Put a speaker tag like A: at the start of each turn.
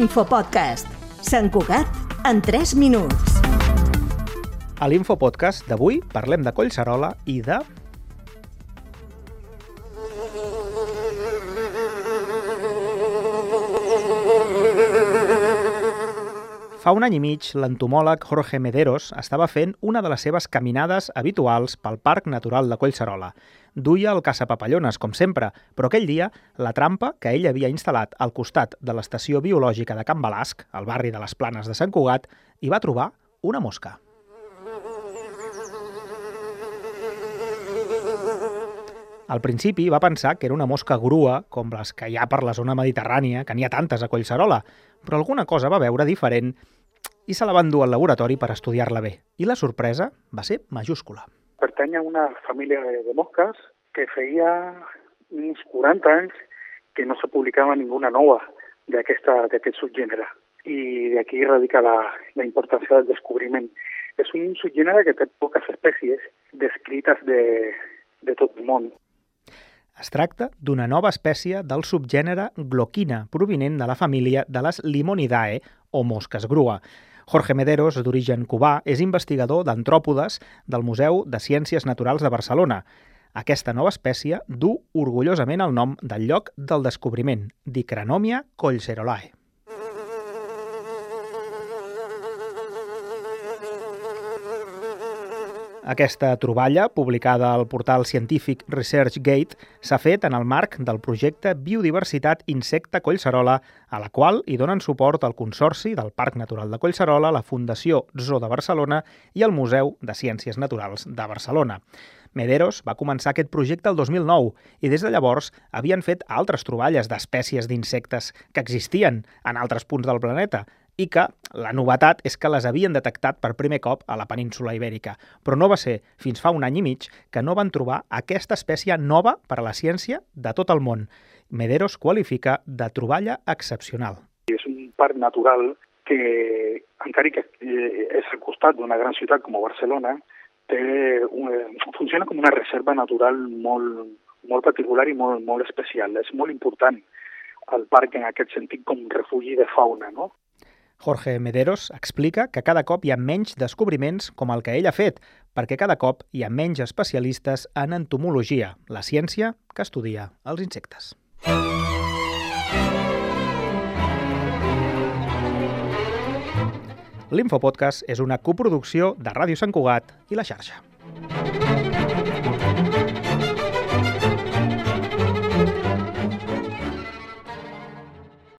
A: L'Infopodcast. Sant Cugat en 3 minuts.
B: A l'Infopodcast d'avui parlem de Collserola i de... Fa un any i mig, l'entomòleg Jorge Mederos estava fent una de les seves caminades habituals pel Parc Natural de Collserola. Duia el caçapapallones, com sempre, però aquell dia la trampa que ell havia instal·lat al costat de l'estació biològica de Can Balasc, al barri de les Planes de Sant Cugat, hi va trobar una mosca. Al principi va pensar que era una mosca grua, com les que hi ha per la zona mediterrània, que n'hi ha tantes a Collserola, però alguna cosa va veure diferent i se la van dur al laboratori per estudiar-la bé. I la sorpresa va ser majúscula.
C: Pertany a una família de mosques que feia uns 40 anys que no se publicava ninguna nova d'aquest subgènere. I d'aquí radica la, la importància del descobriment. És un subgènere que té poques espècies descrites de, de tot el món.
B: Es tracta d'una nova espècie del subgènere Gloquina, provinent de la família de les Limonidae, o mosques grua. Jorge Mederos, d'origen cubà, és investigador d'antròpodes del Museu de Ciències Naturals de Barcelona. Aquesta nova espècie du orgullosament el nom del lloc del descobriment, Dicranomia collcerolae. Aquesta troballa, publicada al portal científic ResearchGate, s'ha fet en el marc del projecte Biodiversitat Insecte Collserola, a la qual hi donen suport el Consorci del Parc Natural de Collserola, la Fundació Zoo de Barcelona i el Museu de Ciències Naturals de Barcelona. Mederos va començar aquest projecte el 2009 i des de llavors havien fet altres troballes d'espècies d'insectes que existien en altres punts del planeta, i que la novetat és que les havien detectat per primer cop a la península ibèrica. Però no va ser fins fa un any i mig que no van trobar aquesta espècie nova per a la ciència de tot el món. Mederos qualifica de troballa excepcional.
C: És un parc natural que, encara que eh, és al costat d'una gran ciutat com Barcelona, té un, funciona com una reserva natural molt, molt particular i molt, molt especial. És molt important el parc en aquest sentit com refugi de fauna, no?
B: Jorge Mederos explica que cada cop hi ha menys descobriments com el que ell ha fet, perquè cada cop hi ha menys especialistes en entomologia, la ciència que estudia els insectes. L'Infopodcast és una coproducció de Ràdio Sant Cugat i la xarxa.